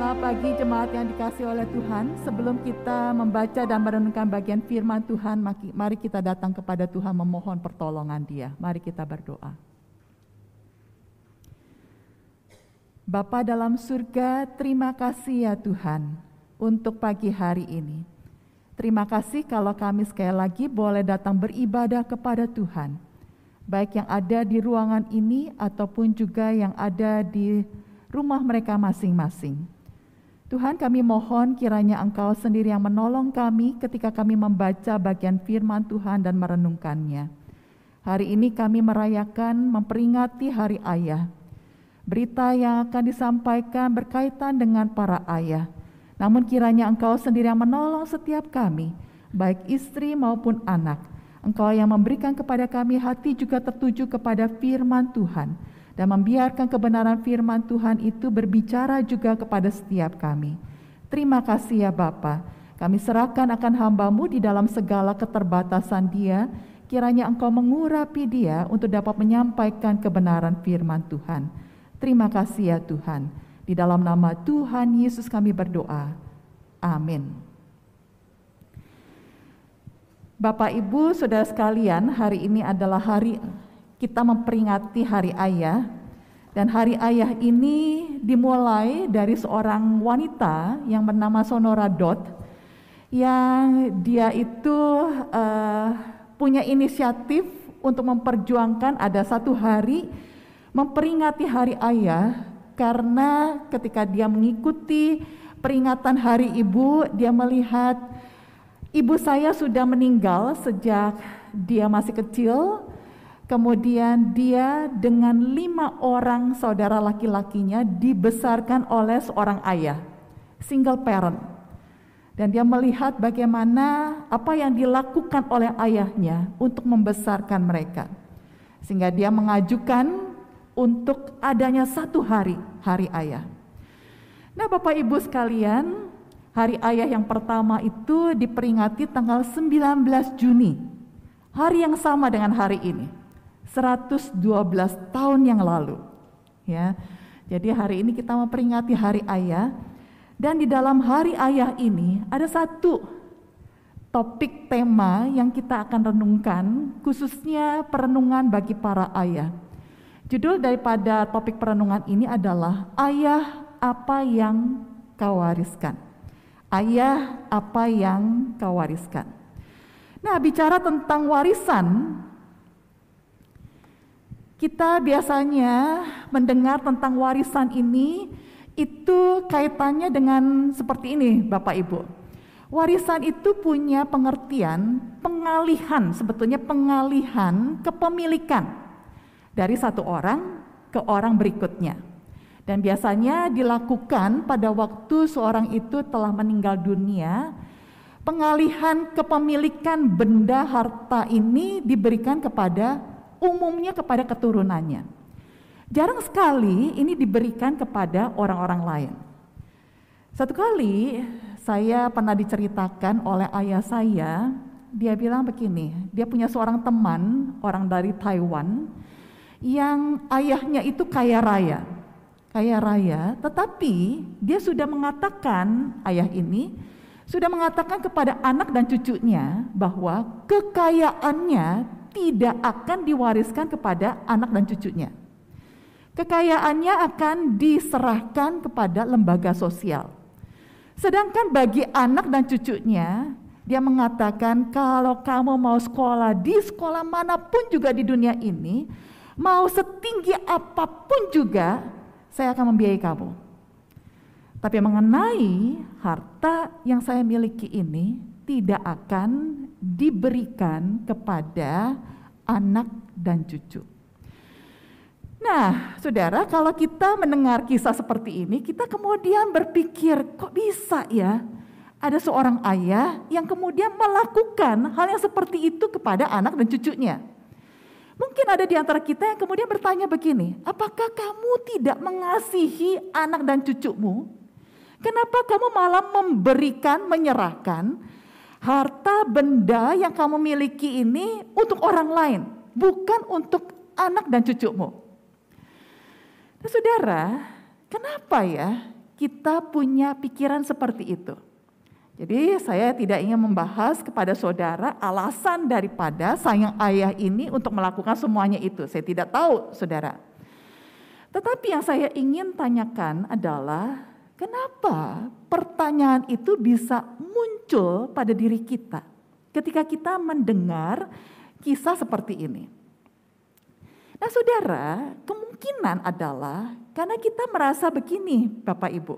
Selamat pagi jemaat yang dikasih oleh Tuhan. Sebelum kita membaca dan merenungkan bagian firman Tuhan, mari kita datang kepada Tuhan memohon pertolongan Dia. Mari kita berdoa. Bapa dalam surga, terima kasih ya Tuhan untuk pagi hari ini. Terima kasih kalau kami sekali lagi boleh datang beribadah kepada Tuhan. Baik yang ada di ruangan ini ataupun juga yang ada di rumah mereka masing-masing. Tuhan kami mohon kiranya Engkau sendiri yang menolong kami ketika kami membaca bagian firman Tuhan dan merenungkannya. Hari ini kami merayakan memperingati Hari Ayah. Berita yang akan disampaikan berkaitan dengan para ayah. Namun kiranya Engkau sendiri yang menolong setiap kami, baik istri maupun anak. Engkau yang memberikan kepada kami hati juga tertuju kepada firman Tuhan dan membiarkan kebenaran firman Tuhan itu berbicara juga kepada setiap kami. Terima kasih ya Bapa. Kami serahkan akan hambamu di dalam segala keterbatasan dia, kiranya engkau mengurapi dia untuk dapat menyampaikan kebenaran firman Tuhan. Terima kasih ya Tuhan. Di dalam nama Tuhan Yesus kami berdoa. Amin. Bapak Ibu, Saudara sekalian, hari ini adalah hari kita memperingati Hari Ayah, dan Hari Ayah ini dimulai dari seorang wanita yang bernama Sonora Dot, yang dia itu uh, punya inisiatif untuk memperjuangkan ada satu hari memperingati Hari Ayah, karena ketika dia mengikuti peringatan Hari Ibu, dia melihat ibu saya sudah meninggal sejak dia masih kecil Kemudian dia dengan lima orang saudara laki-lakinya dibesarkan oleh seorang ayah, single parent. Dan dia melihat bagaimana apa yang dilakukan oleh ayahnya untuk membesarkan mereka. Sehingga dia mengajukan untuk adanya satu hari, hari ayah. Nah Bapak Ibu sekalian, hari ayah yang pertama itu diperingati tanggal 19 Juni. Hari yang sama dengan hari ini. 112 tahun yang lalu. Ya. Jadi hari ini kita memperingati Hari Ayah dan di dalam Hari Ayah ini ada satu topik tema yang kita akan renungkan khususnya perenungan bagi para ayah. Judul daripada topik perenungan ini adalah Ayah apa yang kau wariskan. Ayah apa yang kau wariskan. Nah, bicara tentang warisan, kita biasanya mendengar tentang warisan ini itu kaitannya dengan seperti ini Bapak Ibu. Warisan itu punya pengertian pengalihan, sebetulnya pengalihan kepemilikan dari satu orang ke orang berikutnya. Dan biasanya dilakukan pada waktu seorang itu telah meninggal dunia, pengalihan kepemilikan benda harta ini diberikan kepada umumnya kepada keturunannya. Jarang sekali ini diberikan kepada orang-orang lain. Satu kali saya pernah diceritakan oleh ayah saya, dia bilang begini, dia punya seorang teman orang dari Taiwan yang ayahnya itu kaya raya. Kaya raya, tetapi dia sudah mengatakan ayah ini sudah mengatakan kepada anak dan cucunya bahwa kekayaannya tidak akan diwariskan kepada anak dan cucunya. Kekayaannya akan diserahkan kepada lembaga sosial. Sedangkan bagi anak dan cucunya, dia mengatakan kalau kamu mau sekolah di sekolah mana pun juga di dunia ini, mau setinggi apa pun juga, saya akan membiayai kamu. Tapi mengenai harta yang saya miliki ini, tidak akan diberikan kepada anak dan cucu. Nah, saudara, kalau kita mendengar kisah seperti ini, kita kemudian berpikir, kok bisa ya ada seorang ayah yang kemudian melakukan hal yang seperti itu kepada anak dan cucunya? Mungkin ada di antara kita yang kemudian bertanya begini, apakah kamu tidak mengasihi anak dan cucumu? Kenapa kamu malah memberikan, menyerahkan harta benda yang kamu miliki ini untuk orang lain, bukan untuk anak dan cucumu. Nah, saudara, kenapa ya kita punya pikiran seperti itu. Jadi saya tidak ingin membahas kepada saudara alasan daripada sayang ayah ini untuk melakukan semuanya itu. Saya tidak tahu saudara. Tetapi yang saya ingin tanyakan adalah kenapa pertanyaan itu bisa muncul pada diri kita ketika kita mendengar kisah seperti ini. Nah saudara, kemungkinan adalah karena kita merasa begini Bapak Ibu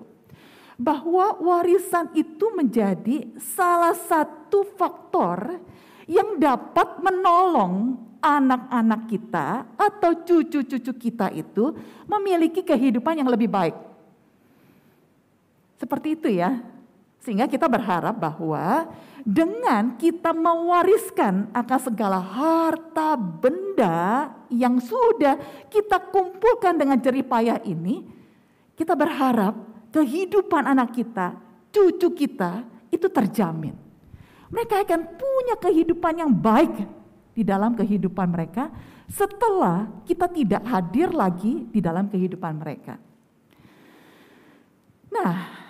bahwa warisan itu menjadi salah satu faktor yang dapat menolong anak-anak kita atau cucu-cucu kita itu memiliki kehidupan yang lebih baik. Seperti itu ya. Sehingga kita berharap bahwa dengan kita mewariskan akan segala harta benda yang sudah kita kumpulkan dengan jerih payah ini, kita berharap kehidupan anak kita, cucu kita itu terjamin. Mereka akan punya kehidupan yang baik di dalam kehidupan mereka setelah kita tidak hadir lagi di dalam kehidupan mereka. Nah,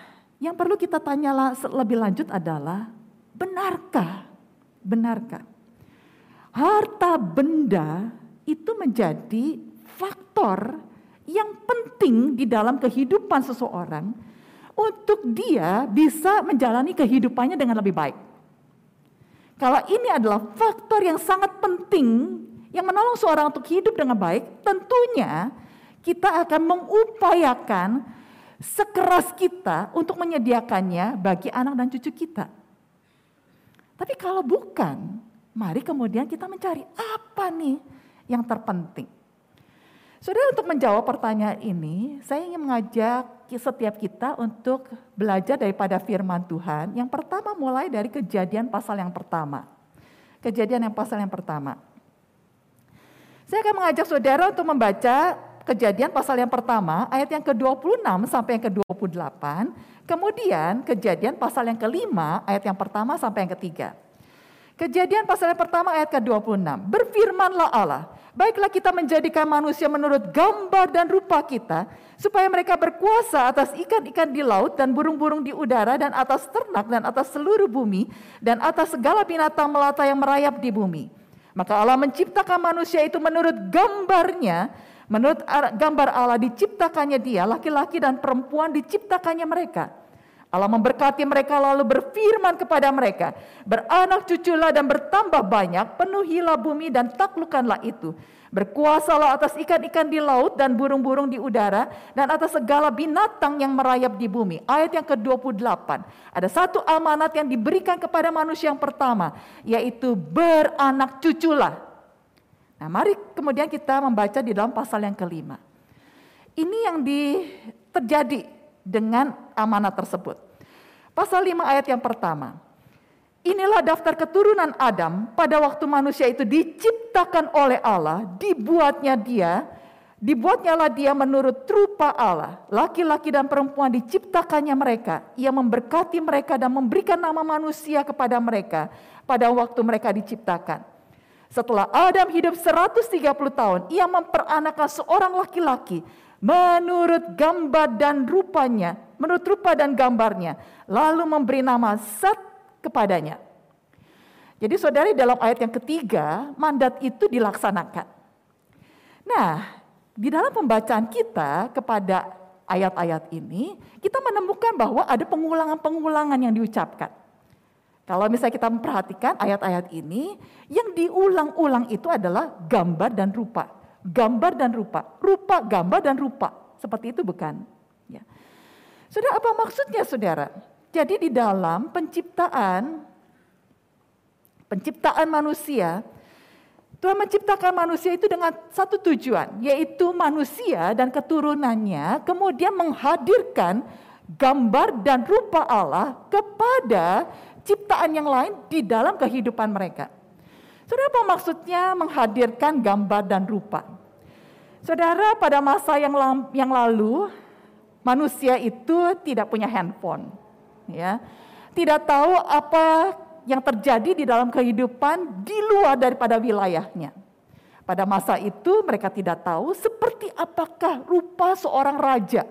yang perlu kita tanya lebih lanjut adalah benarkah? Benarkah? Harta benda itu menjadi faktor yang penting di dalam kehidupan seseorang untuk dia bisa menjalani kehidupannya dengan lebih baik. Kalau ini adalah faktor yang sangat penting yang menolong seorang untuk hidup dengan baik, tentunya kita akan mengupayakan sekeras kita untuk menyediakannya bagi anak dan cucu kita. Tapi kalau bukan, mari kemudian kita mencari apa nih yang terpenting. Saudara untuk menjawab pertanyaan ini, saya ingin mengajak setiap kita untuk belajar daripada firman Tuhan. Yang pertama mulai dari kejadian pasal yang pertama. Kejadian yang pasal yang pertama. Saya akan mengajak saudara untuk membaca kejadian pasal yang pertama, ayat yang ke-26 sampai yang ke-28. Kemudian kejadian pasal yang kelima, ayat yang pertama sampai yang ketiga. Kejadian pasal yang pertama ayat ke-26. Berfirmanlah Allah, Baiklah kita menjadikan manusia menurut gambar dan rupa kita, supaya mereka berkuasa atas ikan-ikan di laut dan burung-burung di udara dan atas ternak dan atas seluruh bumi dan atas segala binatang melata yang merayap di bumi. Maka Allah menciptakan manusia itu menurut gambarnya, menurut gambar Allah diciptakannya dia, laki-laki dan perempuan diciptakannya mereka. Allah memberkati mereka lalu berfirman kepada mereka, beranak cuculah dan bertambah banyak, penuhilah bumi dan taklukkanlah itu. Berkuasalah atas ikan-ikan di laut dan burung-burung di udara dan atas segala binatang yang merayap di bumi. Ayat yang ke-28. Ada satu amanat yang diberikan kepada manusia yang pertama, yaitu beranak cuculah. Nah, mari kemudian kita membaca di dalam pasal yang kelima. Ini yang di, terjadi dengan amanat tersebut. Pasal 5 ayat yang pertama. Inilah daftar keturunan Adam pada waktu manusia itu diciptakan oleh Allah, dibuatnya dia, dibuatnyalah dia menurut rupa Allah. Laki-laki dan perempuan diciptakannya mereka. Ia memberkati mereka dan memberikan nama manusia kepada mereka pada waktu mereka diciptakan. Setelah Adam hidup 130 tahun, ia memperanakan seorang laki-laki menurut gambar dan rupanya, menurut rupa dan gambarnya, lalu memberi nama Sat kepadanya. Jadi saudari dalam ayat yang ketiga, mandat itu dilaksanakan. Nah, di dalam pembacaan kita kepada ayat-ayat ini, kita menemukan bahwa ada pengulangan-pengulangan yang diucapkan. Kalau misalnya kita memperhatikan ayat-ayat ini, yang diulang-ulang itu adalah gambar dan rupa gambar dan rupa, rupa, gambar dan rupa. Seperti itu bukan? Ya. Sudah apa maksudnya saudara? Jadi di dalam penciptaan penciptaan manusia, Tuhan menciptakan manusia itu dengan satu tujuan, yaitu manusia dan keturunannya kemudian menghadirkan gambar dan rupa Allah kepada ciptaan yang lain di dalam kehidupan mereka. Saudara apa maksudnya menghadirkan gambar dan rupa? Saudara pada masa yang, yang lalu manusia itu tidak punya handphone, ya, tidak tahu apa yang terjadi di dalam kehidupan di luar daripada wilayahnya. Pada masa itu mereka tidak tahu seperti apakah rupa seorang raja.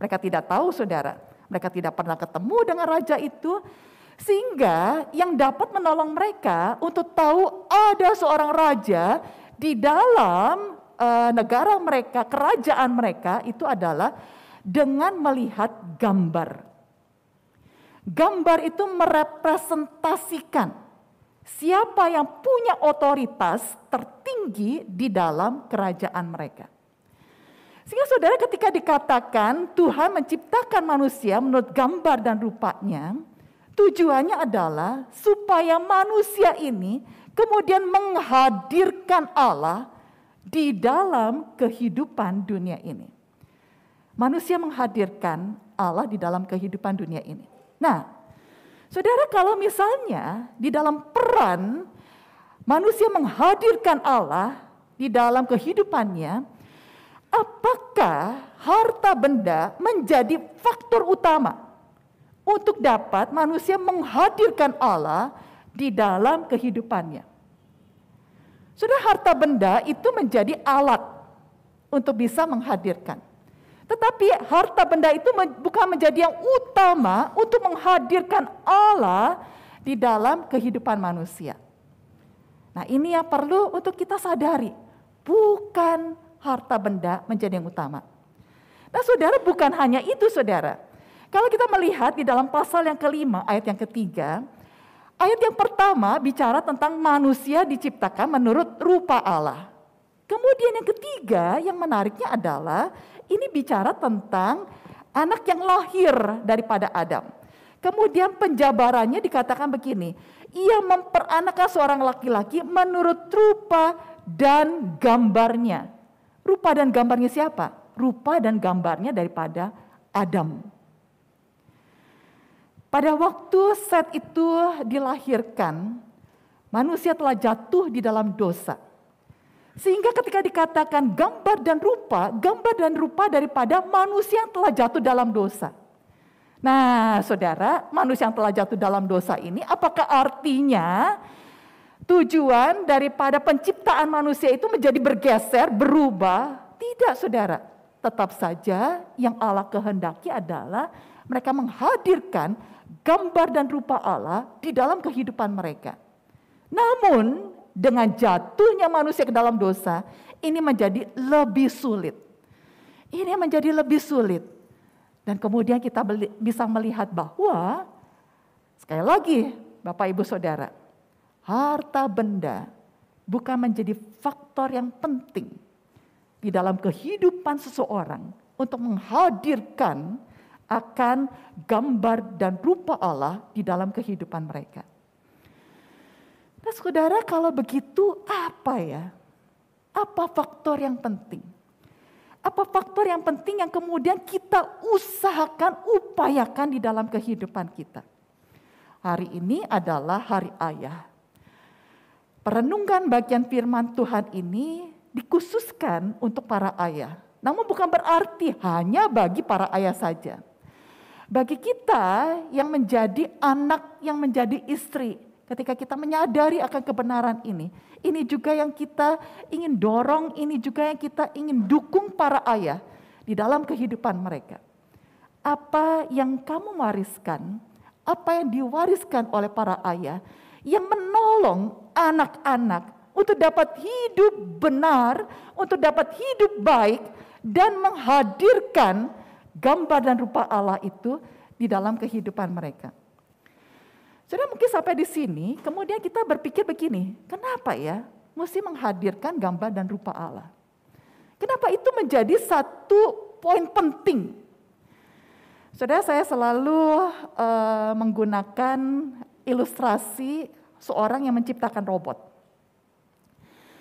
Mereka tidak tahu, saudara. mereka tidak pernah ketemu dengan raja itu, sehingga yang dapat menolong mereka untuk tahu ada seorang raja di dalam uh, negara mereka, kerajaan mereka itu adalah dengan melihat gambar. Gambar itu merepresentasikan siapa yang punya otoritas tertinggi di dalam kerajaan mereka. Sehingga saudara ketika dikatakan Tuhan menciptakan manusia menurut gambar dan rupanya, tujuannya adalah supaya manusia ini kemudian menghadirkan Allah di dalam kehidupan dunia ini. Manusia menghadirkan Allah di dalam kehidupan dunia ini. Nah, saudara kalau misalnya di dalam peran manusia menghadirkan Allah di dalam kehidupannya, apakah harta benda menjadi faktor utama untuk dapat manusia menghadirkan Allah di dalam kehidupannya? Sudah harta benda itu menjadi alat untuk bisa menghadirkan. Tetapi harta benda itu bukan menjadi yang utama untuk menghadirkan Allah di dalam kehidupan manusia. Nah, ini yang perlu untuk kita sadari. Bukan harta benda menjadi yang utama. Nah, saudara, bukan hanya itu, saudara. Kalau kita melihat di dalam pasal yang kelima, ayat yang ketiga, ayat yang pertama bicara tentang manusia diciptakan menurut rupa Allah. Kemudian yang ketiga, yang menariknya adalah ini bicara tentang anak yang lahir daripada Adam. Kemudian penjabarannya dikatakan begini, ia memperanakan seorang laki-laki menurut rupa dan gambarnya. Rupa dan gambarnya siapa? Rupa dan gambarnya daripada Adam. Pada waktu Set itu dilahirkan, manusia telah jatuh di dalam dosa. Sehingga ketika dikatakan gambar dan rupa, gambar dan rupa daripada manusia yang telah jatuh dalam dosa. Nah, saudara, manusia yang telah jatuh dalam dosa ini, apakah artinya tujuan daripada penciptaan manusia itu menjadi bergeser, berubah? Tidak, saudara. Tetap saja yang Allah kehendaki adalah mereka menghadirkan gambar dan rupa Allah di dalam kehidupan mereka. Namun, dengan jatuhnya manusia ke dalam dosa, ini menjadi lebih sulit. Ini menjadi lebih sulit. Dan kemudian kita bisa melihat bahwa, sekali lagi Bapak Ibu Saudara, harta benda bukan menjadi faktor yang penting di dalam kehidupan seseorang untuk menghadirkan akan gambar dan rupa Allah di dalam kehidupan mereka. Nah saudara kalau begitu apa ya? Apa faktor yang penting? Apa faktor yang penting yang kemudian kita usahakan, upayakan di dalam kehidupan kita? Hari ini adalah hari ayah. Perenungan bagian firman Tuhan ini dikhususkan untuk para ayah. Namun bukan berarti hanya bagi para ayah saja. Bagi kita yang menjadi anak, yang menjadi istri, ketika kita menyadari akan kebenaran ini, ini juga yang kita ingin dorong, ini juga yang kita ingin dukung para ayah di dalam kehidupan mereka. Apa yang kamu wariskan, apa yang diwariskan oleh para ayah yang menolong anak-anak untuk dapat hidup benar, untuk dapat hidup baik dan menghadirkan gambar dan rupa Allah itu di dalam kehidupan mereka. Sudah mungkin sampai di sini, kemudian kita berpikir begini, kenapa ya mesti menghadirkan gambar dan rupa Allah? Kenapa itu menjadi satu poin penting? Saudara saya selalu uh, menggunakan ilustrasi seorang yang menciptakan robot.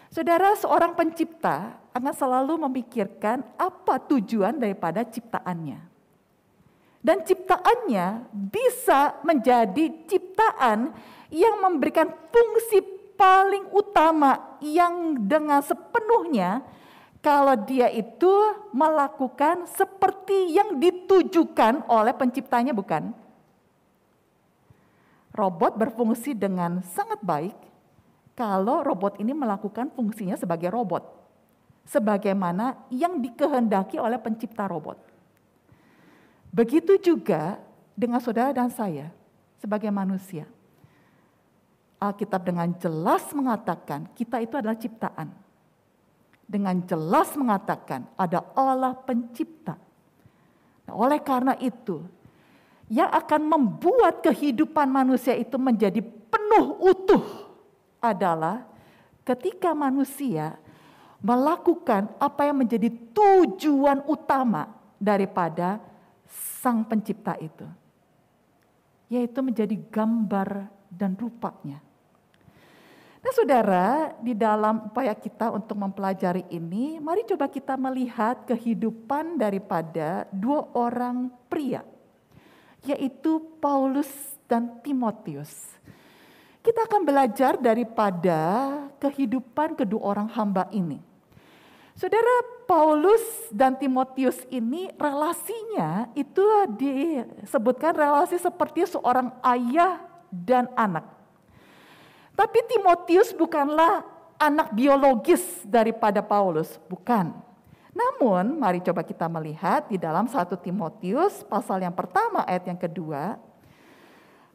Saudara, seorang pencipta akan selalu memikirkan apa tujuan daripada ciptaannya. Dan ciptaannya bisa menjadi ciptaan yang memberikan fungsi paling utama yang dengan sepenuhnya kalau dia itu melakukan seperti yang ditujukan oleh penciptanya bukan? Robot berfungsi dengan sangat baik kalau robot ini melakukan fungsinya sebagai robot. Sebagaimana yang dikehendaki oleh pencipta robot. Begitu juga dengan saudara dan saya sebagai manusia. Alkitab dengan jelas mengatakan kita itu adalah ciptaan. Dengan jelas mengatakan ada Allah pencipta. Nah, oleh karena itu, yang akan membuat kehidupan manusia itu menjadi penuh utuh adalah ketika manusia melakukan apa yang menjadi tujuan utama daripada sang pencipta itu, yaitu menjadi gambar dan rupanya. Nah saudara, di dalam upaya kita untuk mempelajari ini, mari coba kita melihat kehidupan daripada dua orang pria, yaitu Paulus dan Timotius. Kita akan belajar daripada kehidupan kedua orang hamba ini. Saudara Paulus dan Timotius ini relasinya itu disebutkan relasi seperti seorang ayah dan anak. Tapi Timotius bukanlah anak biologis daripada Paulus, bukan. Namun, mari coba kita melihat di dalam satu Timotius pasal yang pertama ayat yang kedua.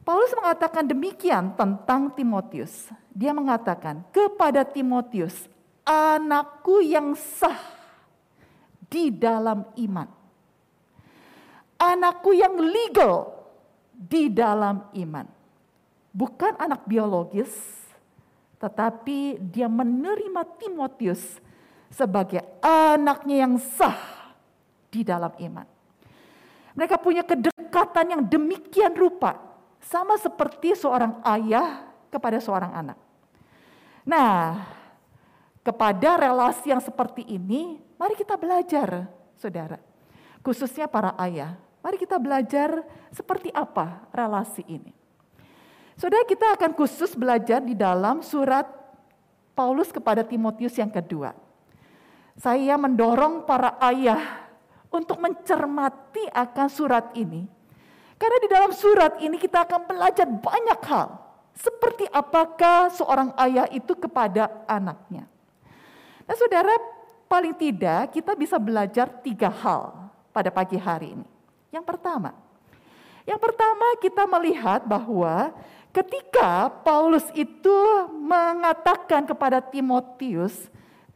Paulus mengatakan demikian tentang Timotius. Dia mengatakan, "Kepada Timotius, anakku yang sah di dalam iman. Anakku yang legal di dalam iman." bukan anak biologis, tetapi dia menerima Timotius sebagai anaknya yang sah di dalam iman. Mereka punya kedekatan yang demikian rupa, sama seperti seorang ayah kepada seorang anak. Nah, kepada relasi yang seperti ini, mari kita belajar, saudara. Khususnya para ayah, mari kita belajar seperti apa relasi ini. Saudara kita akan khusus belajar di dalam surat Paulus kepada Timotius yang kedua. Saya mendorong para ayah untuk mencermati akan surat ini. Karena di dalam surat ini kita akan belajar banyak hal. Seperti apakah seorang ayah itu kepada anaknya. Nah saudara, paling tidak kita bisa belajar tiga hal pada pagi hari ini. Yang pertama, yang pertama kita melihat bahwa Ketika Paulus itu mengatakan kepada Timotius,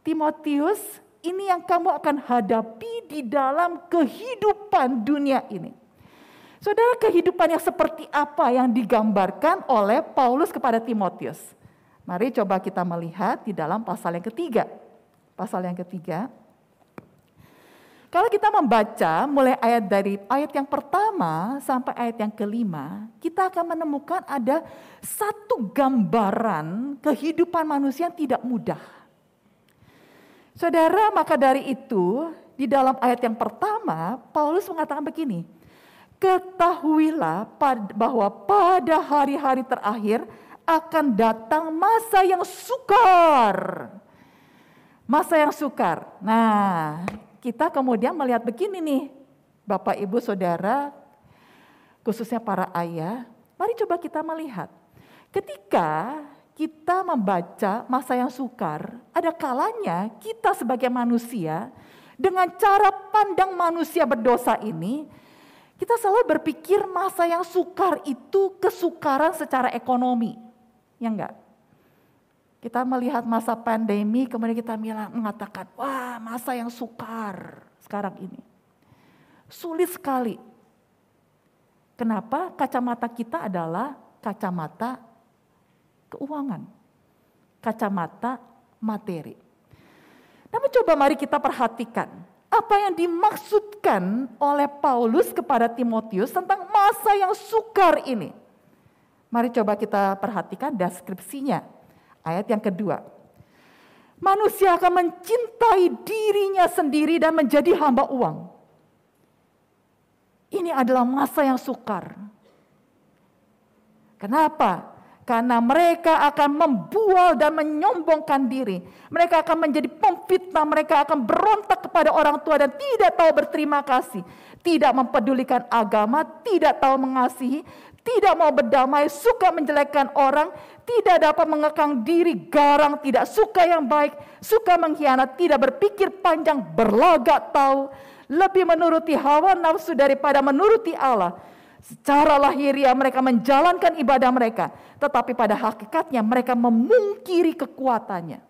Timotius, ini yang kamu akan hadapi di dalam kehidupan dunia ini. Saudara, kehidupan yang seperti apa yang digambarkan oleh Paulus kepada Timotius? Mari coba kita melihat di dalam pasal yang ketiga. Pasal yang ketiga, kalau kita membaca mulai ayat dari ayat yang pertama sampai ayat yang kelima, kita akan menemukan ada satu gambaran kehidupan manusia yang tidak mudah. Saudara, maka dari itu di dalam ayat yang pertama Paulus mengatakan begini, ketahuilah bahwa pada hari-hari terakhir akan datang masa yang sukar. Masa yang sukar. Nah, kita kemudian melihat begini nih, Bapak Ibu Saudara, khususnya para ayah, mari coba kita melihat. Ketika kita membaca masa yang sukar, ada kalanya kita sebagai manusia dengan cara pandang manusia berdosa ini, kita selalu berpikir masa yang sukar itu kesukaran secara ekonomi. Ya enggak? Kita melihat masa pandemi, kemudian kita mengatakan, wah masa yang sukar sekarang ini. Sulit sekali. Kenapa? Kacamata kita adalah kacamata keuangan. Kacamata materi. Namun coba mari kita perhatikan apa yang dimaksudkan oleh Paulus kepada Timotius tentang masa yang sukar ini. Mari coba kita perhatikan deskripsinya. Ayat yang kedua. Manusia akan mencintai dirinya sendiri dan menjadi hamba uang. Ini adalah masa yang sukar. Kenapa? Karena mereka akan membual dan menyombongkan diri. Mereka akan menjadi pemfitnah, mereka akan berontak kepada orang tua dan tidak tahu berterima kasih. Tidak mempedulikan agama, tidak tahu mengasihi, tidak mau berdamai, suka menjelekkan orang, tidak dapat mengekang diri, garang, tidak suka yang baik, suka mengkhianat, tidak berpikir panjang, berlagak tahu, lebih menuruti hawa nafsu daripada menuruti Allah. Secara lahiriah mereka menjalankan ibadah mereka, tetapi pada hakikatnya mereka memungkiri kekuatannya.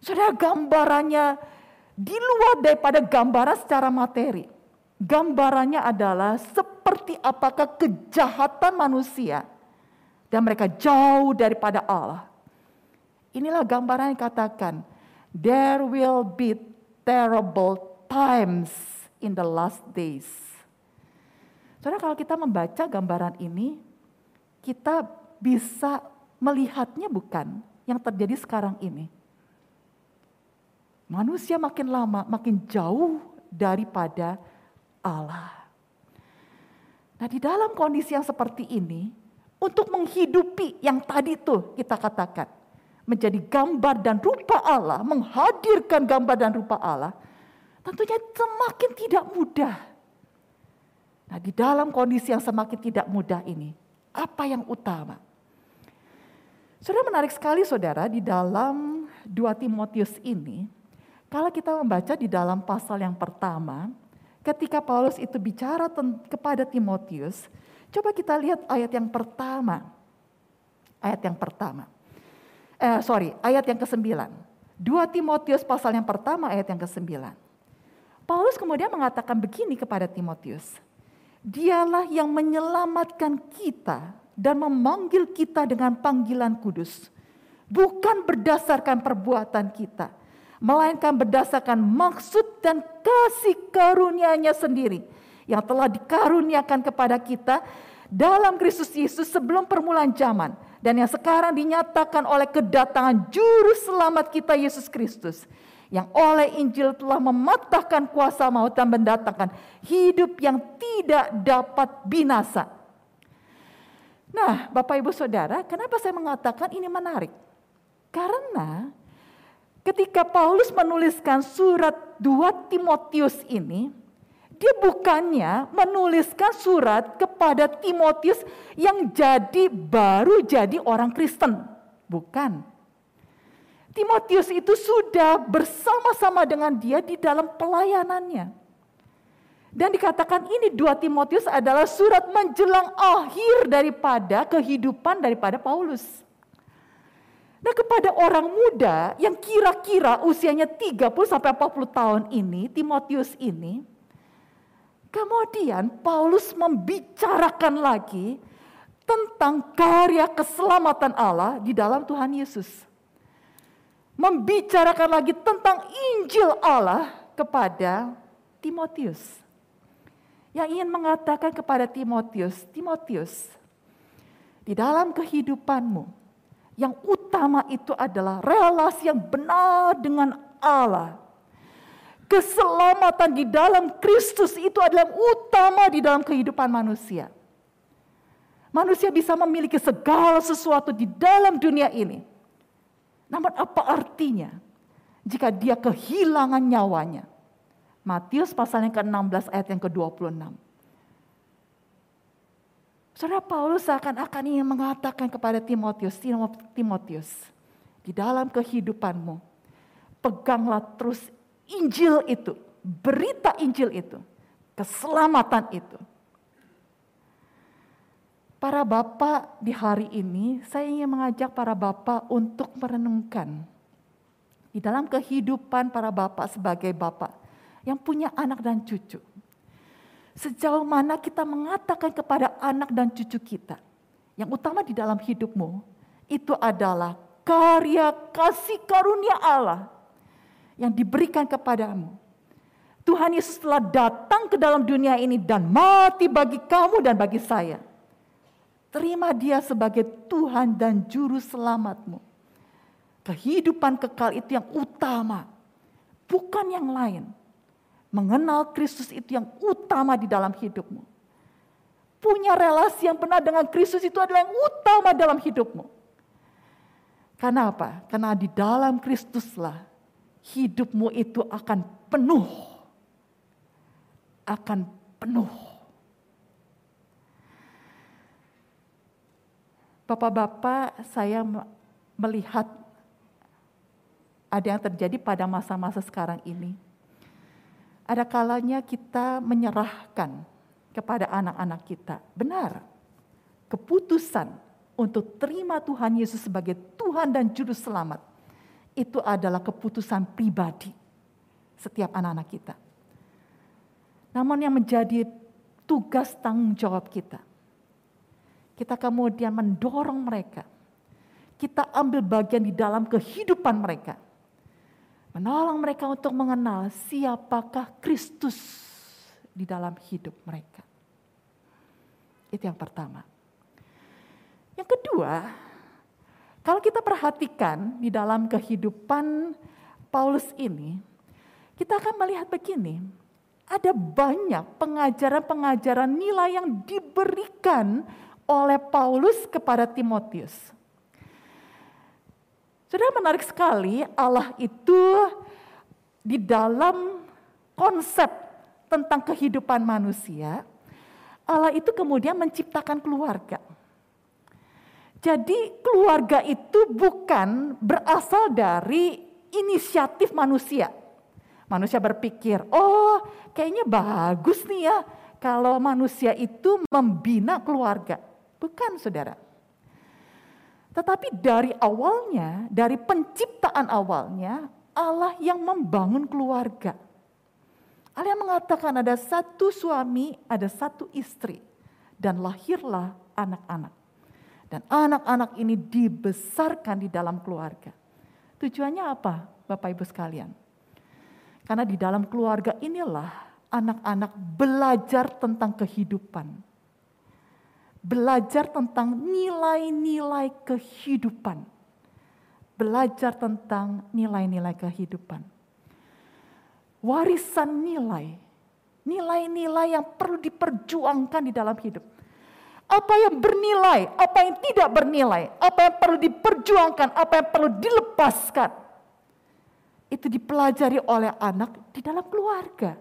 Saudara, gambarannya di luar daripada gambaran secara materi. Gambarannya adalah seperti apakah kejahatan manusia dan mereka jauh daripada Allah. Inilah gambaran yang katakan, there will be terrible times in the last days. Saudara kalau kita membaca gambaran ini, kita bisa melihatnya bukan yang terjadi sekarang ini. Manusia makin lama makin jauh daripada Allah. Nah di dalam kondisi yang seperti ini, untuk menghidupi yang tadi tuh kita katakan, menjadi gambar dan rupa Allah, menghadirkan gambar dan rupa Allah, tentunya semakin tidak mudah. Nah, di dalam kondisi yang semakin tidak mudah ini, apa yang utama? Saudara menarik sekali saudara di dalam 2 Timotius ini, kalau kita membaca di dalam pasal yang pertama, ketika Paulus itu bicara kepada Timotius, coba kita lihat ayat yang pertama. Ayat yang pertama. Eh, sorry, ayat yang ke-9. 2 Timotius pasal yang pertama ayat yang ke-9. Paulus kemudian mengatakan begini kepada Timotius. Dialah yang menyelamatkan kita dan memanggil kita dengan panggilan kudus. Bukan berdasarkan perbuatan kita, melainkan berdasarkan maksud dan kasih karunia-Nya sendiri yang telah dikaruniakan kepada kita dalam Kristus Yesus sebelum permulaan zaman dan yang sekarang dinyatakan oleh kedatangan juru selamat kita Yesus Kristus yang oleh Injil telah mematahkan kuasa maut dan mendatangkan hidup yang tidak dapat binasa. Nah, Bapak Ibu Saudara, kenapa saya mengatakan ini menarik? Karena ketika Paulus menuliskan surat 2 Timotius ini, dia bukannya menuliskan surat kepada Timotius yang jadi baru jadi orang Kristen. Bukan. Timotius itu sudah bersama-sama dengan dia di dalam pelayanannya. Dan dikatakan ini dua Timotius adalah surat menjelang akhir daripada kehidupan daripada Paulus. Nah kepada orang muda yang kira-kira usianya 30 sampai 40 tahun ini, Timotius ini, kemudian Paulus membicarakan lagi tentang karya keselamatan Allah di dalam Tuhan Yesus membicarakan lagi tentang Injil Allah kepada Timotius. Yang ingin mengatakan kepada Timotius, Timotius, di dalam kehidupanmu, yang utama itu adalah relasi yang benar dengan Allah. Keselamatan di dalam Kristus itu adalah yang utama di dalam kehidupan manusia. Manusia bisa memiliki segala sesuatu di dalam dunia ini namun apa artinya jika dia kehilangan nyawanya? Matius pasal yang ke-16 ayat yang ke-26. Saudara Paulus seakan-akan ingin mengatakan kepada Timotius, Timotius, di dalam kehidupanmu, peganglah terus Injil itu, berita Injil itu, keselamatan itu. Para bapak di hari ini, saya ingin mengajak para bapak untuk merenungkan di dalam kehidupan para bapak sebagai bapak yang punya anak dan cucu. Sejauh mana kita mengatakan kepada anak dan cucu kita, yang utama di dalam hidupmu itu adalah karya kasih karunia Allah yang diberikan kepadamu. Tuhan Yesus telah datang ke dalam dunia ini dan mati bagi kamu dan bagi saya Terima dia sebagai Tuhan dan Juru Selamatmu. Kehidupan kekal itu yang utama, bukan yang lain. Mengenal Kristus itu yang utama di dalam hidupmu. Punya relasi yang benar dengan Kristus itu adalah yang utama dalam hidupmu. Karena apa? Karena di dalam Kristuslah hidupmu itu akan penuh. Akan penuh Bapak-bapak, saya melihat ada yang terjadi pada masa-masa sekarang ini. Ada kalanya kita menyerahkan kepada anak-anak kita. Benar, keputusan untuk terima Tuhan Yesus sebagai Tuhan dan Juru Selamat itu adalah keputusan pribadi setiap anak-anak kita. Namun yang menjadi tugas tanggung jawab kita, kita kemudian mendorong mereka. Kita ambil bagian di dalam kehidupan mereka. Menolong mereka untuk mengenal siapakah Kristus di dalam hidup mereka. Itu yang pertama. Yang kedua, kalau kita perhatikan di dalam kehidupan Paulus ini, kita akan melihat begini, ada banyak pengajaran-pengajaran nilai yang diberikan oleh Paulus kepada Timotius. Sudah menarik sekali Allah itu di dalam konsep tentang kehidupan manusia, Allah itu kemudian menciptakan keluarga. Jadi keluarga itu bukan berasal dari inisiatif manusia. Manusia berpikir, oh kayaknya bagus nih ya kalau manusia itu membina keluarga. Bukan saudara. Tetapi dari awalnya, dari penciptaan awalnya, Allah yang membangun keluarga. Allah yang mengatakan ada satu suami, ada satu istri. Dan lahirlah anak-anak. Dan anak-anak ini dibesarkan di dalam keluarga. Tujuannya apa Bapak Ibu sekalian? Karena di dalam keluarga inilah anak-anak belajar tentang kehidupan belajar tentang nilai-nilai kehidupan. Belajar tentang nilai-nilai kehidupan. Warisan nilai. Nilai-nilai yang perlu diperjuangkan di dalam hidup. Apa yang bernilai, apa yang tidak bernilai, apa yang perlu diperjuangkan, apa yang perlu dilepaskan. Itu dipelajari oleh anak di dalam keluarga.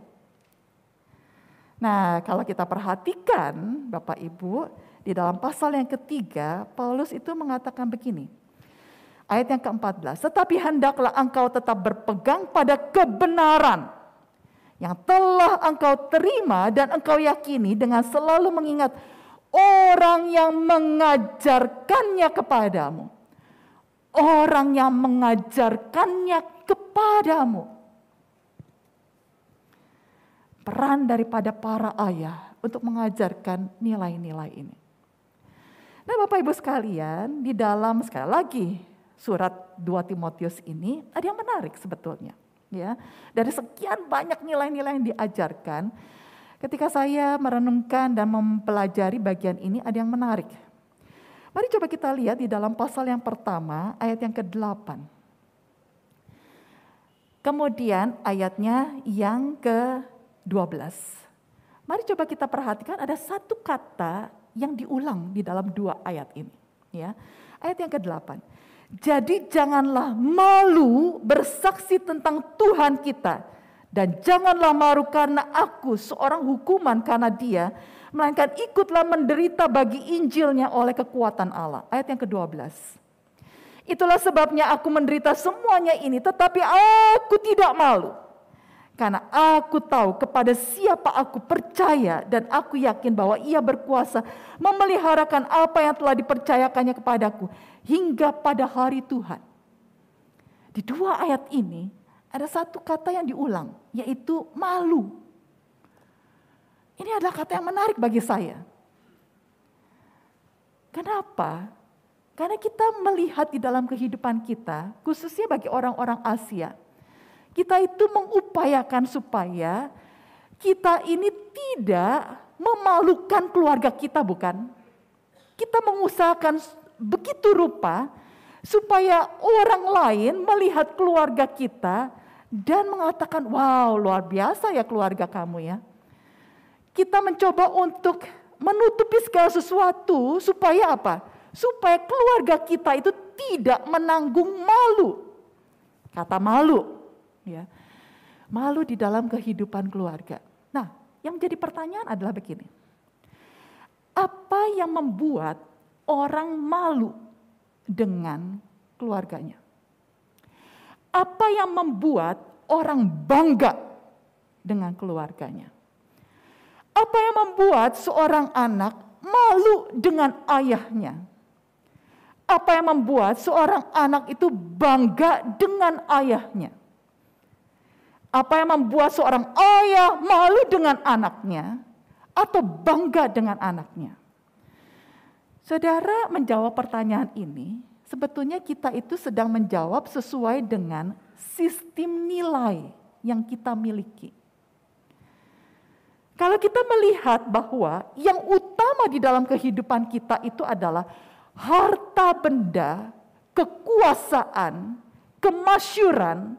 Nah, kalau kita perhatikan, Bapak Ibu, di dalam pasal yang ketiga, Paulus itu mengatakan begini. Ayat yang ke-14, tetapi hendaklah engkau tetap berpegang pada kebenaran yang telah engkau terima dan engkau yakini dengan selalu mengingat orang yang mengajarkannya kepadamu. Orang yang mengajarkannya kepadamu. Peran daripada para ayah untuk mengajarkan nilai-nilai ini. Nah Bapak Ibu sekalian, di dalam sekali lagi surat 2 Timotius ini ada yang menarik sebetulnya. Ya, dari sekian banyak nilai-nilai yang diajarkan, ketika saya merenungkan dan mempelajari bagian ini ada yang menarik. Mari coba kita lihat di dalam pasal yang pertama, ayat yang ke-8. Kemudian ayatnya yang ke-12. Mari coba kita perhatikan ada satu kata yang diulang di dalam dua ayat ini. Ya. Ayat yang ke-8. Jadi janganlah malu bersaksi tentang Tuhan kita. Dan janganlah malu karena aku seorang hukuman karena dia. Melainkan ikutlah menderita bagi Injilnya oleh kekuatan Allah. Ayat yang ke-12. Itulah sebabnya aku menderita semuanya ini. Tetapi aku tidak malu karena aku tahu kepada siapa aku percaya dan aku yakin bahwa ia berkuasa memeliharakan apa yang telah dipercayakannya kepadaku hingga pada hari Tuhan. Di dua ayat ini ada satu kata yang diulang yaitu malu. Ini adalah kata yang menarik bagi saya. Kenapa? Karena kita melihat di dalam kehidupan kita, khususnya bagi orang-orang Asia, kita itu mengupayakan supaya kita ini tidak memalukan keluarga kita bukan? Kita mengusahakan begitu rupa supaya orang lain melihat keluarga kita dan mengatakan, wow luar biasa ya keluarga kamu ya. Kita mencoba untuk menutupi segala sesuatu supaya apa? Supaya keluarga kita itu tidak menanggung malu. Kata malu ya. Malu di dalam kehidupan keluarga. Nah, yang menjadi pertanyaan adalah begini. Apa yang membuat orang malu dengan keluarganya? Apa yang membuat orang bangga dengan keluarganya. Apa yang membuat seorang anak malu dengan ayahnya? Apa yang membuat seorang anak itu bangga dengan ayahnya? Apa yang membuat seorang ayah malu dengan anaknya atau bangga dengan anaknya? Saudara menjawab pertanyaan ini, sebetulnya kita itu sedang menjawab sesuai dengan sistem nilai yang kita miliki. Kalau kita melihat bahwa yang utama di dalam kehidupan kita itu adalah harta benda, kekuasaan, kemasyuran,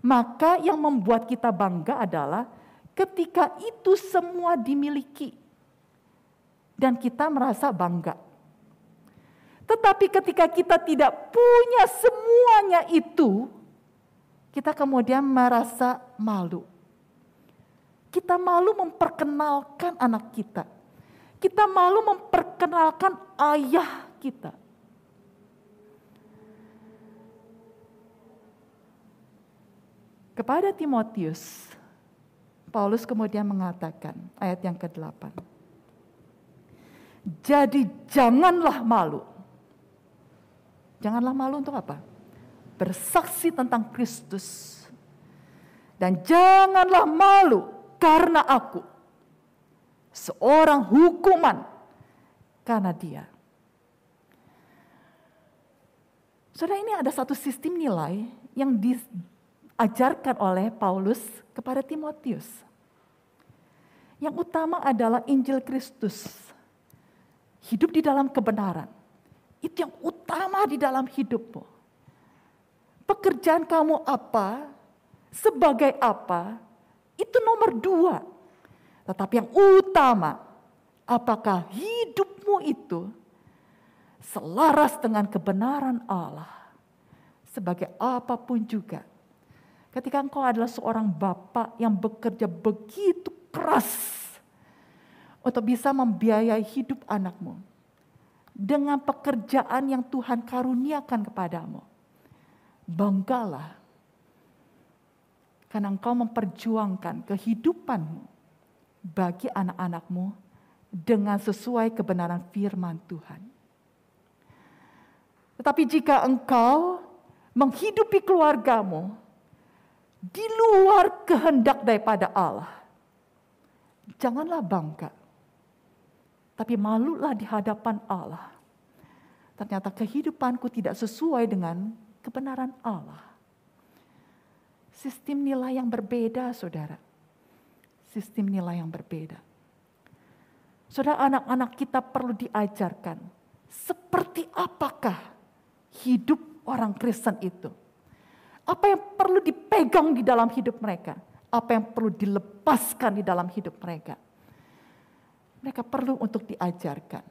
maka yang membuat kita bangga adalah ketika itu semua dimiliki dan kita merasa bangga. Tetapi ketika kita tidak punya semuanya itu, kita kemudian merasa malu. Kita malu memperkenalkan anak kita. Kita malu memperkenalkan ayah kita. Kepada Timotius, Paulus kemudian mengatakan ayat yang ke-8. Jadi janganlah malu Janganlah malu untuk apa? Bersaksi tentang Kristus. Dan janganlah malu karena aku. Seorang hukuman karena dia. Saudara ini ada satu sistem nilai yang diajarkan oleh Paulus kepada Timotius. Yang utama adalah Injil Kristus. Hidup di dalam kebenaran itu yang utama di dalam hidupmu. Pekerjaan kamu apa, sebagai apa, itu nomor dua. Tetapi yang utama, apakah hidupmu itu selaras dengan kebenaran Allah. Sebagai apa pun juga. Ketika engkau adalah seorang bapak yang bekerja begitu keras untuk bisa membiayai hidup anakmu dengan pekerjaan yang Tuhan karuniakan kepadamu. Banggalah. Karena engkau memperjuangkan kehidupanmu bagi anak-anakmu dengan sesuai kebenaran firman Tuhan. Tetapi jika engkau menghidupi keluargamu di luar kehendak daripada Allah, janganlah bangga tapi malulah di hadapan Allah. Ternyata kehidupanku tidak sesuai dengan kebenaran Allah. Sistem nilai yang berbeda, saudara. Sistem nilai yang berbeda. Saudara, anak-anak kita perlu diajarkan seperti apakah hidup orang Kristen itu. Apa yang perlu dipegang di dalam hidup mereka? Apa yang perlu dilepaskan di dalam hidup mereka? Mereka perlu untuk diajarkan.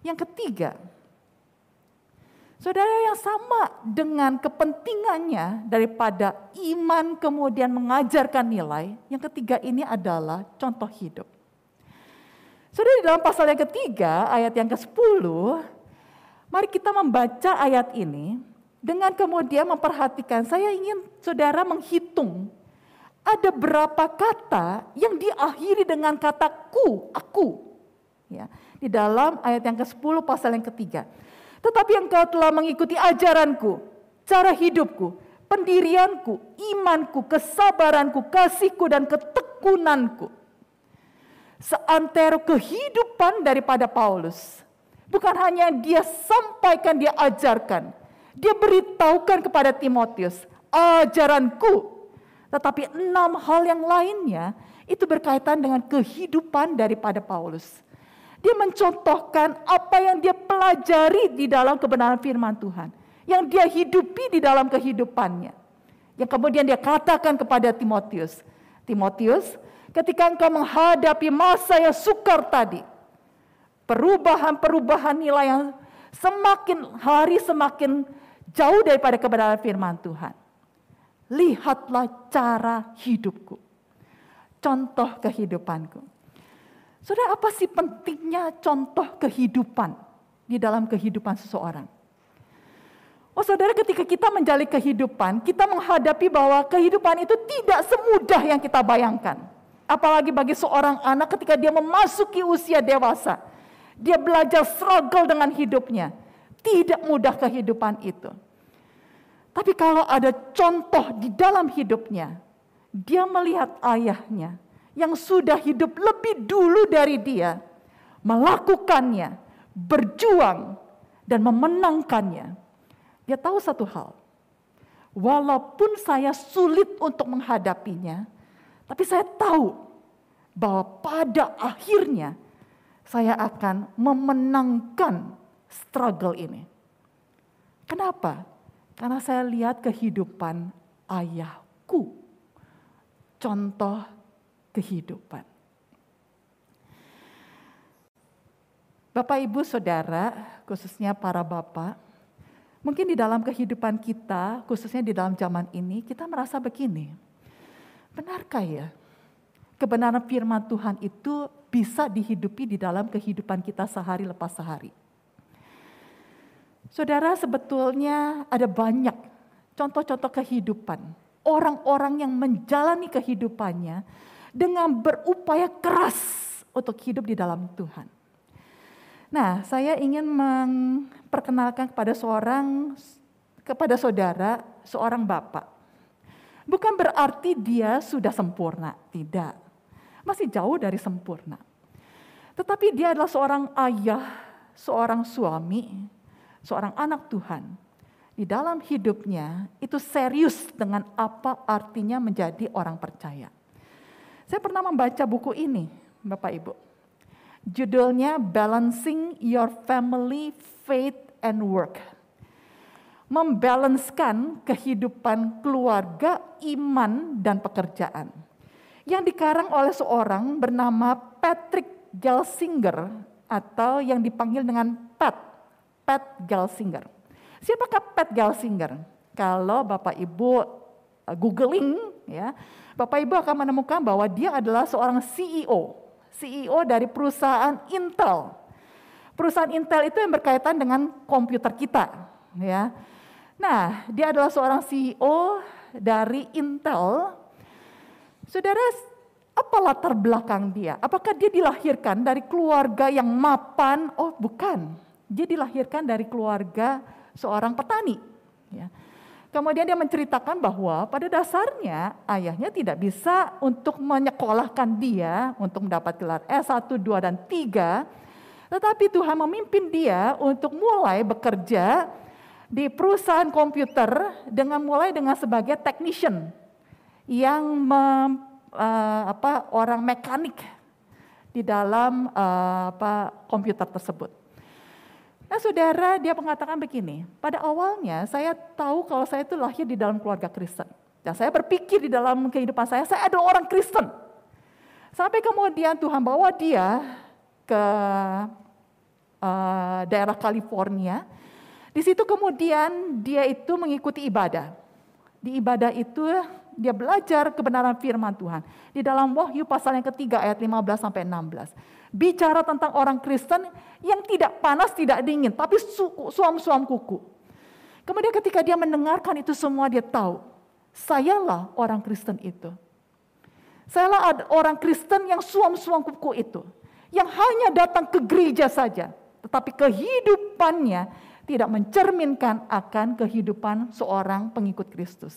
Yang ketiga, saudara yang sama dengan kepentingannya daripada iman kemudian mengajarkan nilai, yang ketiga ini adalah contoh hidup. Saudara di dalam pasal yang ketiga, ayat yang ke-10, mari kita membaca ayat ini dengan kemudian memperhatikan, saya ingin saudara menghitung ada berapa kata yang diakhiri dengan kata ku, aku. Ya, di dalam ayat yang ke-10 pasal yang ketiga. Tetapi engkau telah mengikuti ajaranku, cara hidupku, pendirianku, imanku, kesabaranku, kasihku, dan ketekunanku. Seantero kehidupan daripada Paulus. Bukan hanya dia sampaikan, dia ajarkan. Dia beritahukan kepada Timotius, ajaranku, tetapi enam hal yang lainnya itu berkaitan dengan kehidupan daripada Paulus. Dia mencontohkan apa yang dia pelajari di dalam kebenaran firman Tuhan. Yang dia hidupi di dalam kehidupannya. Yang kemudian dia katakan kepada Timotius. Timotius, ketika engkau menghadapi masa yang sukar tadi. Perubahan-perubahan nilai yang semakin hari semakin jauh daripada kebenaran firman Tuhan lihatlah cara hidupku. Contoh kehidupanku. Sudah apa sih pentingnya contoh kehidupan di dalam kehidupan seseorang? Oh saudara ketika kita menjalani kehidupan, kita menghadapi bahwa kehidupan itu tidak semudah yang kita bayangkan. Apalagi bagi seorang anak ketika dia memasuki usia dewasa. Dia belajar struggle dengan hidupnya. Tidak mudah kehidupan itu. Tapi kalau ada contoh di dalam hidupnya, dia melihat ayahnya yang sudah hidup lebih dulu dari dia, melakukannya, berjuang, dan memenangkannya. Dia tahu satu hal, walaupun saya sulit untuk menghadapinya, tapi saya tahu bahwa pada akhirnya saya akan memenangkan struggle ini. Kenapa? Karena saya lihat kehidupan ayahku. Contoh kehidupan. Bapak, ibu, saudara, khususnya para bapak, mungkin di dalam kehidupan kita, khususnya di dalam zaman ini, kita merasa begini: benarkah ya kebenaran firman Tuhan itu bisa dihidupi di dalam kehidupan kita sehari lepas sehari? Saudara, sebetulnya ada banyak contoh-contoh kehidupan. Orang-orang yang menjalani kehidupannya dengan berupaya keras untuk hidup di dalam Tuhan. Nah, saya ingin memperkenalkan kepada seorang kepada saudara, seorang bapak. Bukan berarti dia sudah sempurna, tidak. Masih jauh dari sempurna. Tetapi dia adalah seorang ayah, seorang suami, seorang anak Tuhan di dalam hidupnya itu serius dengan apa artinya menjadi orang percaya. Saya pernah membaca buku ini, Bapak Ibu. Judulnya Balancing Your Family, Faith and Work. Membalanskan kehidupan keluarga, iman, dan pekerjaan. Yang dikarang oleh seorang bernama Patrick Gelsinger atau yang dipanggil dengan Pat Pat Gelsinger. Siapakah Pat Gelsinger? Kalau Bapak Ibu uh, googling ya, Bapak Ibu akan menemukan bahwa dia adalah seorang CEO, CEO dari perusahaan Intel. Perusahaan Intel itu yang berkaitan dengan komputer kita, ya. Nah, dia adalah seorang CEO dari Intel. Saudara, apa latar belakang dia? Apakah dia dilahirkan dari keluarga yang mapan? Oh, bukan. Dia dilahirkan dari keluarga seorang petani. Ya. Kemudian dia menceritakan bahwa pada dasarnya ayahnya tidak bisa untuk menyekolahkan dia untuk mendapat gelar S1, 2, dan 3. Tetapi Tuhan memimpin dia untuk mulai bekerja di perusahaan komputer dengan mulai dengan sebagai technician yang mem, uh, apa, orang mekanik di dalam uh, apa, komputer tersebut. Nah saudara, dia mengatakan begini, pada awalnya saya tahu kalau saya itu lahir di dalam keluarga Kristen. Dan saya berpikir di dalam kehidupan saya, saya adalah orang Kristen. Sampai kemudian Tuhan bawa dia ke uh, daerah California. Di situ kemudian dia itu mengikuti ibadah. Di ibadah itu dia belajar kebenaran firman Tuhan. Di dalam Wahyu pasal yang ketiga ayat 15 sampai 16. Bicara tentang orang Kristen yang tidak panas, tidak dingin, tapi suam-suam kuku. Kemudian ketika dia mendengarkan itu semua dia tahu, sayalah orang Kristen itu. Sayalah orang Kristen yang suam-suam kuku itu. Yang hanya datang ke gereja saja. Tetapi kehidupannya tidak mencerminkan akan kehidupan seorang pengikut Kristus.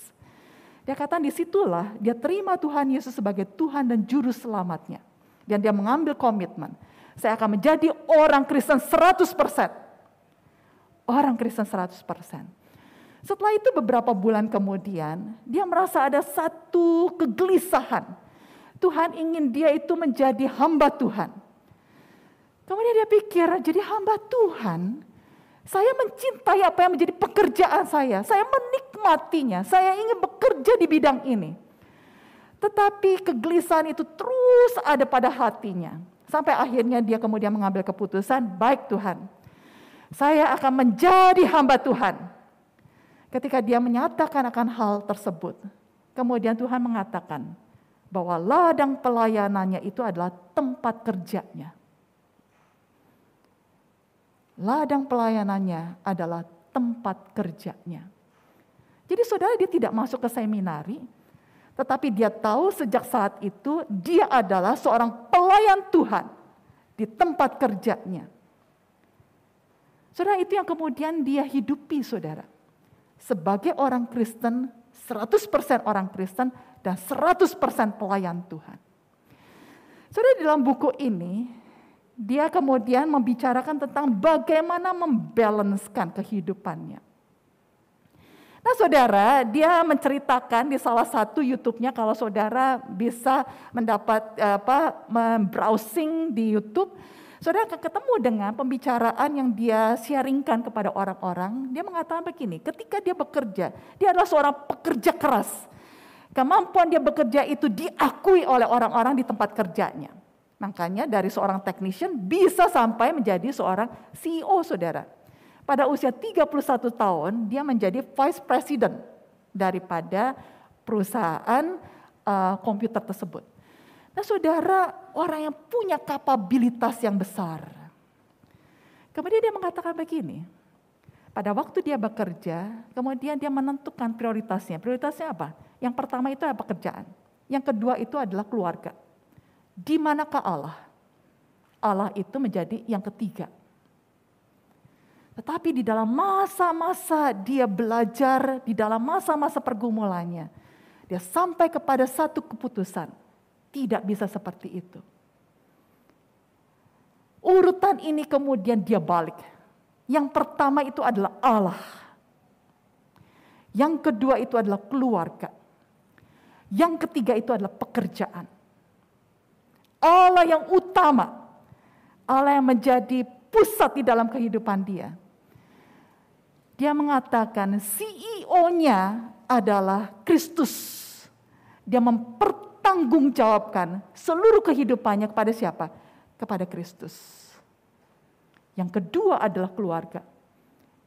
Dia kata di situlah dia terima Tuhan Yesus sebagai Tuhan dan Juru Selamatnya. Dan dia mengambil komitmen. Saya akan menjadi orang Kristen 100%. Orang Kristen 100%. Setelah itu beberapa bulan kemudian, dia merasa ada satu kegelisahan. Tuhan ingin dia itu menjadi hamba Tuhan. Kemudian dia pikir, jadi hamba Tuhan, saya mencintai apa yang menjadi pekerjaan saya. Saya menikmatinya. Saya ingin bekerja di bidang ini. Tetapi kegelisahan itu terus ada pada hatinya. Sampai akhirnya dia kemudian mengambil keputusan, baik Tuhan, saya akan menjadi hamba Tuhan. Ketika dia menyatakan akan hal tersebut, kemudian Tuhan mengatakan bahwa ladang pelayanannya itu adalah tempat kerjanya. Ladang pelayanannya adalah tempat kerjanya. Jadi saudara dia tidak masuk ke seminari, tetapi dia tahu sejak saat itu dia adalah seorang pelayan Tuhan di tempat kerjanya. Saudara itu yang kemudian dia hidupi saudara. Sebagai orang Kristen, 100% orang Kristen dan 100% pelayan Tuhan. Saudara dalam buku ini, dia kemudian membicarakan tentang bagaimana membalancekan kehidupannya. Nah saudara, dia menceritakan di salah satu YouTube-nya kalau saudara bisa mendapat apa browsing di YouTube, saudara akan ketemu dengan pembicaraan yang dia sharingkan kepada orang-orang. Dia mengatakan begini, ketika dia bekerja, dia adalah seorang pekerja keras. Kemampuan dia bekerja itu diakui oleh orang-orang di tempat kerjanya. Makanya dari seorang technician bisa sampai menjadi seorang CEO saudara. Pada usia 31 tahun, dia menjadi vice president daripada perusahaan uh, komputer tersebut. Nah saudara, orang yang punya kapabilitas yang besar. Kemudian dia mengatakan begini, pada waktu dia bekerja, kemudian dia menentukan prioritasnya. Prioritasnya apa? Yang pertama itu adalah pekerjaan. Yang kedua itu adalah keluarga. Di manakah Allah? Allah itu menjadi yang ketiga. Tetapi di dalam masa-masa dia belajar, di dalam masa-masa pergumulannya, dia sampai kepada satu keputusan. Tidak bisa seperti itu. Urutan ini kemudian dia balik. Yang pertama itu adalah Allah. Yang kedua itu adalah keluarga. Yang ketiga itu adalah pekerjaan. Allah yang utama. Allah yang menjadi pusat di dalam kehidupan dia. Dia mengatakan CEO-nya adalah Kristus. Dia mempertanggungjawabkan seluruh kehidupannya kepada siapa? Kepada Kristus. Yang kedua adalah keluarga.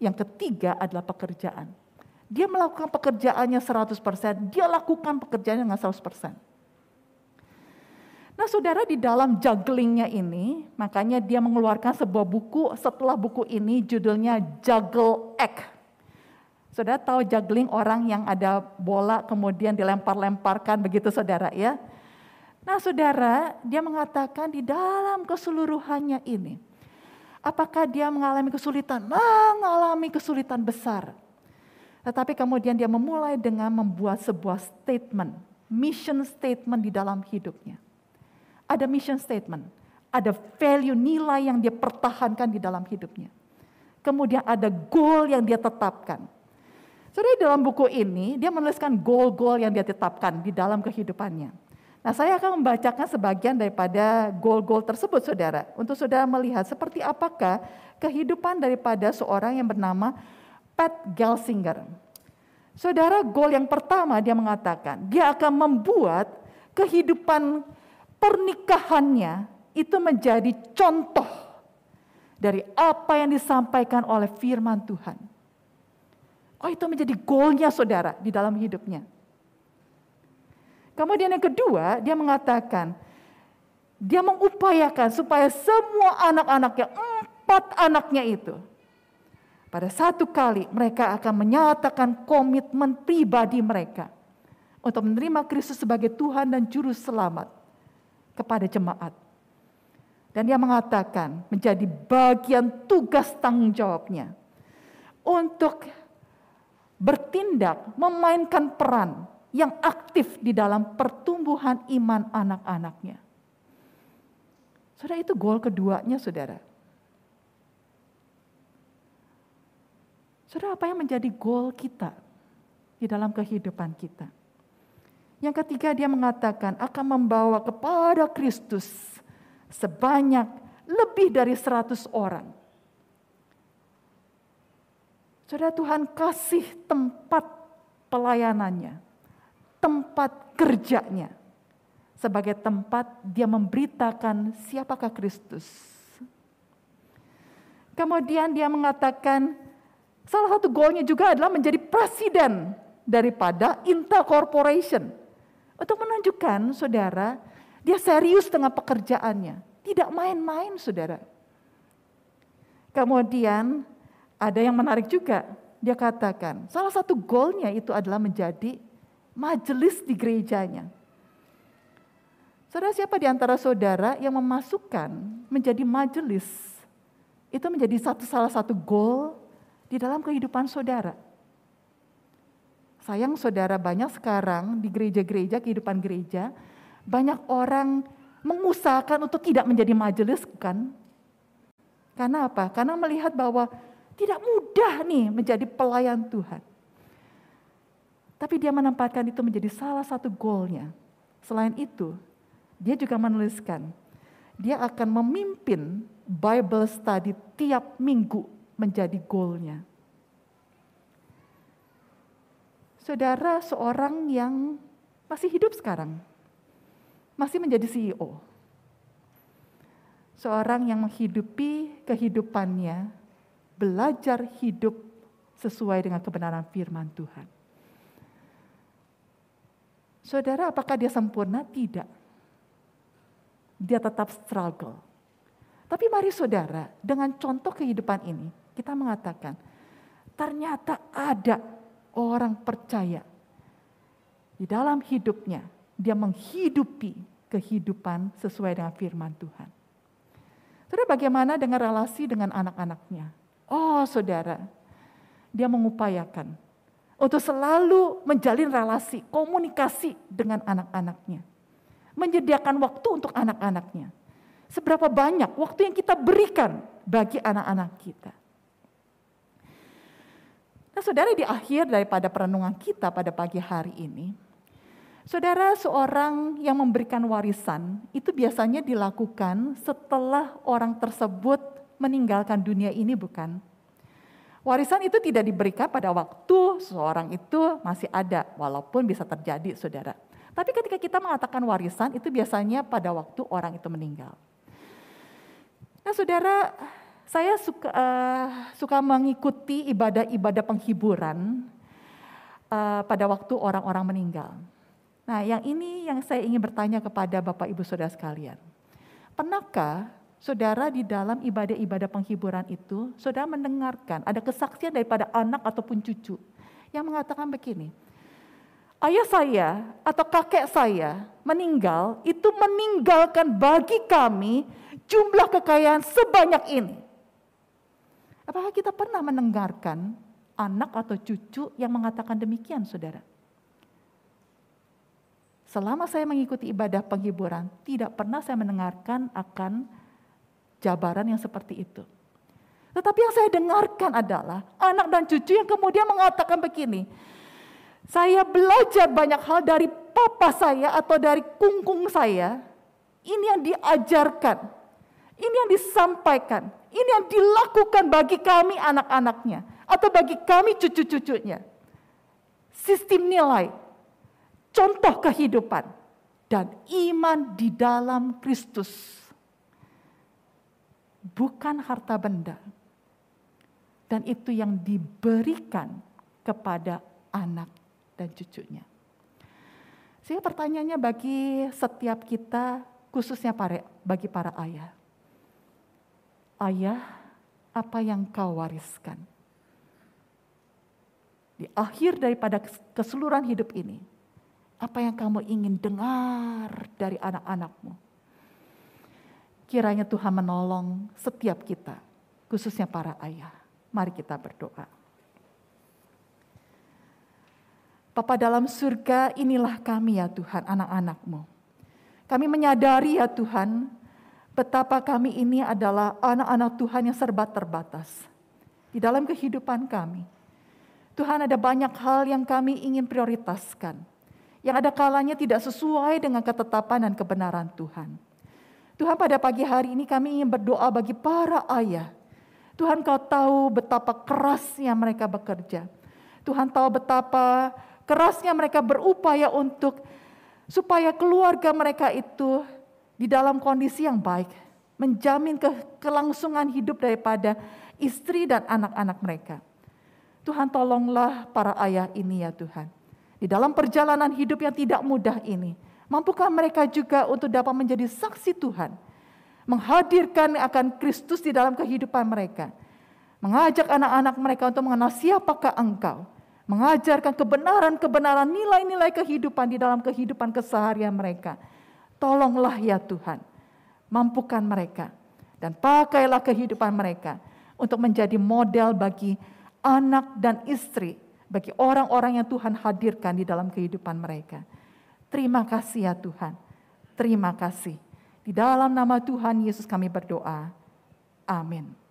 Yang ketiga adalah pekerjaan. Dia melakukan pekerjaannya 100%, dia lakukan pekerjaannya dengan 100%. Nah saudara di dalam jugglingnya ini, makanya dia mengeluarkan sebuah buku, setelah buku ini judulnya Juggle Act. Saudara tahu juggling orang yang ada bola kemudian dilempar-lemparkan begitu saudara ya. Nah saudara dia mengatakan di dalam keseluruhannya ini. Apakah dia mengalami kesulitan? Mengalami kesulitan besar. Tetapi kemudian dia memulai dengan membuat sebuah statement, mission statement di dalam hidupnya. Ada mission statement, ada value nilai yang dia pertahankan di dalam hidupnya. Kemudian ada goal yang dia tetapkan. Saudara dalam buku ini dia menuliskan goal-goal yang dia tetapkan di dalam kehidupannya. Nah saya akan membacakan sebagian daripada goal-goal tersebut saudara. Untuk saudara melihat seperti apakah kehidupan daripada seorang yang bernama Pat Gelsinger. Saudara goal yang pertama dia mengatakan dia akan membuat kehidupan pernikahannya itu menjadi contoh dari apa yang disampaikan oleh firman Tuhan. Oh itu menjadi goalnya saudara di dalam hidupnya. Kemudian yang kedua dia mengatakan dia mengupayakan supaya semua anak-anaknya, empat anaknya itu pada satu kali mereka akan menyatakan komitmen pribadi mereka untuk menerima Kristus sebagai Tuhan dan Juru Selamat kepada jemaat. Dan dia mengatakan menjadi bagian tugas tanggung jawabnya untuk bertindak, memainkan peran yang aktif di dalam pertumbuhan iman anak-anaknya. Saudara itu goal keduanya saudara. Saudara apa yang menjadi goal kita di dalam kehidupan kita? Yang ketiga dia mengatakan akan membawa kepada Kristus sebanyak lebih dari 100 orang. Saudara Tuhan kasih tempat pelayanannya, tempat kerjanya sebagai tempat dia memberitakan siapakah Kristus. Kemudian dia mengatakan salah satu goalnya juga adalah menjadi presiden daripada Intel Corporation. Untuk menunjukkan saudara, dia serius dengan pekerjaannya. Tidak main-main saudara. Kemudian Ada yang menarik juga, dia katakan, salah satu goalnya itu adalah menjadi majelis di gerejanya. Saudara siapa di antara saudara yang memasukkan menjadi majelis itu menjadi satu salah satu goal di dalam kehidupan saudara. Sayang saudara banyak sekarang di gereja-gereja, kehidupan gereja, banyak orang mengusahakan untuk tidak menjadi majelis kan? Karena apa? Karena melihat bahwa tidak mudah nih menjadi pelayan Tuhan. Tapi dia menempatkan itu menjadi salah satu goalnya. Selain itu, dia juga menuliskan, dia akan memimpin Bible study tiap minggu menjadi goalnya. Saudara seorang yang masih hidup sekarang, masih menjadi CEO. Seorang yang menghidupi kehidupannya, belajar hidup sesuai dengan kebenaran firman Tuhan. Saudara, apakah dia sempurna? Tidak. Dia tetap struggle. Tapi mari saudara, dengan contoh kehidupan ini, kita mengatakan, ternyata ada orang percaya di dalam hidupnya, dia menghidupi kehidupan sesuai dengan firman Tuhan. Saudara bagaimana dengan relasi dengan anak-anaknya? Oh saudara, dia mengupayakan untuk selalu menjalin relasi, komunikasi dengan anak-anaknya. Menyediakan waktu untuk anak-anaknya. Seberapa banyak waktu yang kita berikan bagi anak-anak kita. Nah saudara di akhir daripada perenungan kita pada pagi hari ini, saudara seorang yang memberikan warisan itu biasanya dilakukan setelah orang tersebut meninggalkan dunia ini bukan? Warisan itu tidak diberikan pada waktu seorang itu masih ada, walaupun bisa terjadi, saudara. Tapi ketika kita mengatakan warisan, itu biasanya pada waktu orang itu meninggal. Nah, saudara, saya suka uh, suka mengikuti ibadah-ibadah penghiburan uh, pada waktu orang-orang meninggal. Nah, yang ini yang saya ingin bertanya kepada Bapak Ibu Saudara sekalian. Pernahkah saudara di dalam ibadah-ibadah penghiburan itu, saudara mendengarkan ada kesaksian daripada anak ataupun cucu yang mengatakan begini, ayah saya atau kakek saya meninggal, itu meninggalkan bagi kami jumlah kekayaan sebanyak ini. Apakah kita pernah mendengarkan anak atau cucu yang mengatakan demikian, saudara? Selama saya mengikuti ibadah penghiburan, tidak pernah saya mendengarkan akan jabaran yang seperti itu. Tetapi yang saya dengarkan adalah anak dan cucu yang kemudian mengatakan begini, saya belajar banyak hal dari papa saya atau dari kungkung saya. Ini yang diajarkan, ini yang disampaikan, ini yang dilakukan bagi kami anak-anaknya atau bagi kami cucu-cucunya. Sistem nilai, contoh kehidupan, dan iman di dalam Kristus bukan harta benda. Dan itu yang diberikan kepada anak dan cucunya. Sehingga pertanyaannya bagi setiap kita, khususnya bagi para ayah. Ayah, apa yang kau wariskan? Di akhir daripada keseluruhan hidup ini, apa yang kamu ingin dengar dari anak-anakmu? Kiranya Tuhan menolong setiap kita, khususnya para ayah. Mari kita berdoa. Bapa dalam surga, inilah kami ya Tuhan, anak-anakmu. Kami menyadari ya Tuhan, betapa kami ini adalah anak-anak Tuhan yang serba terbatas. Di dalam kehidupan kami, Tuhan ada banyak hal yang kami ingin prioritaskan. Yang ada kalanya tidak sesuai dengan ketetapan dan kebenaran Tuhan. Tuhan pada pagi hari ini kami ingin berdoa bagi para ayah. Tuhan kau tahu betapa kerasnya mereka bekerja. Tuhan tahu betapa kerasnya mereka berupaya untuk supaya keluarga mereka itu di dalam kondisi yang baik. Menjamin ke, kelangsungan hidup daripada istri dan anak-anak mereka. Tuhan tolonglah para ayah ini ya Tuhan. Di dalam perjalanan hidup yang tidak mudah ini. Mampukah mereka juga untuk dapat menjadi saksi Tuhan, menghadirkan akan Kristus di dalam kehidupan mereka, Mengajak anak-anak mereka untuk mengenal siapakah engkau. Mengajarkan kebenaran-kebenaran nilai-nilai kehidupan di dalam kehidupan keseharian mereka. Tolonglah ya Tuhan, mampukan mereka. Dan pakailah kehidupan mereka untuk menjadi model bagi anak dan istri, bagi orang-orang yang Tuhan hadirkan di dalam kehidupan mereka. Terima kasih ya Tuhan. Terima kasih. Di dalam nama Tuhan Yesus kami berdoa. Amin.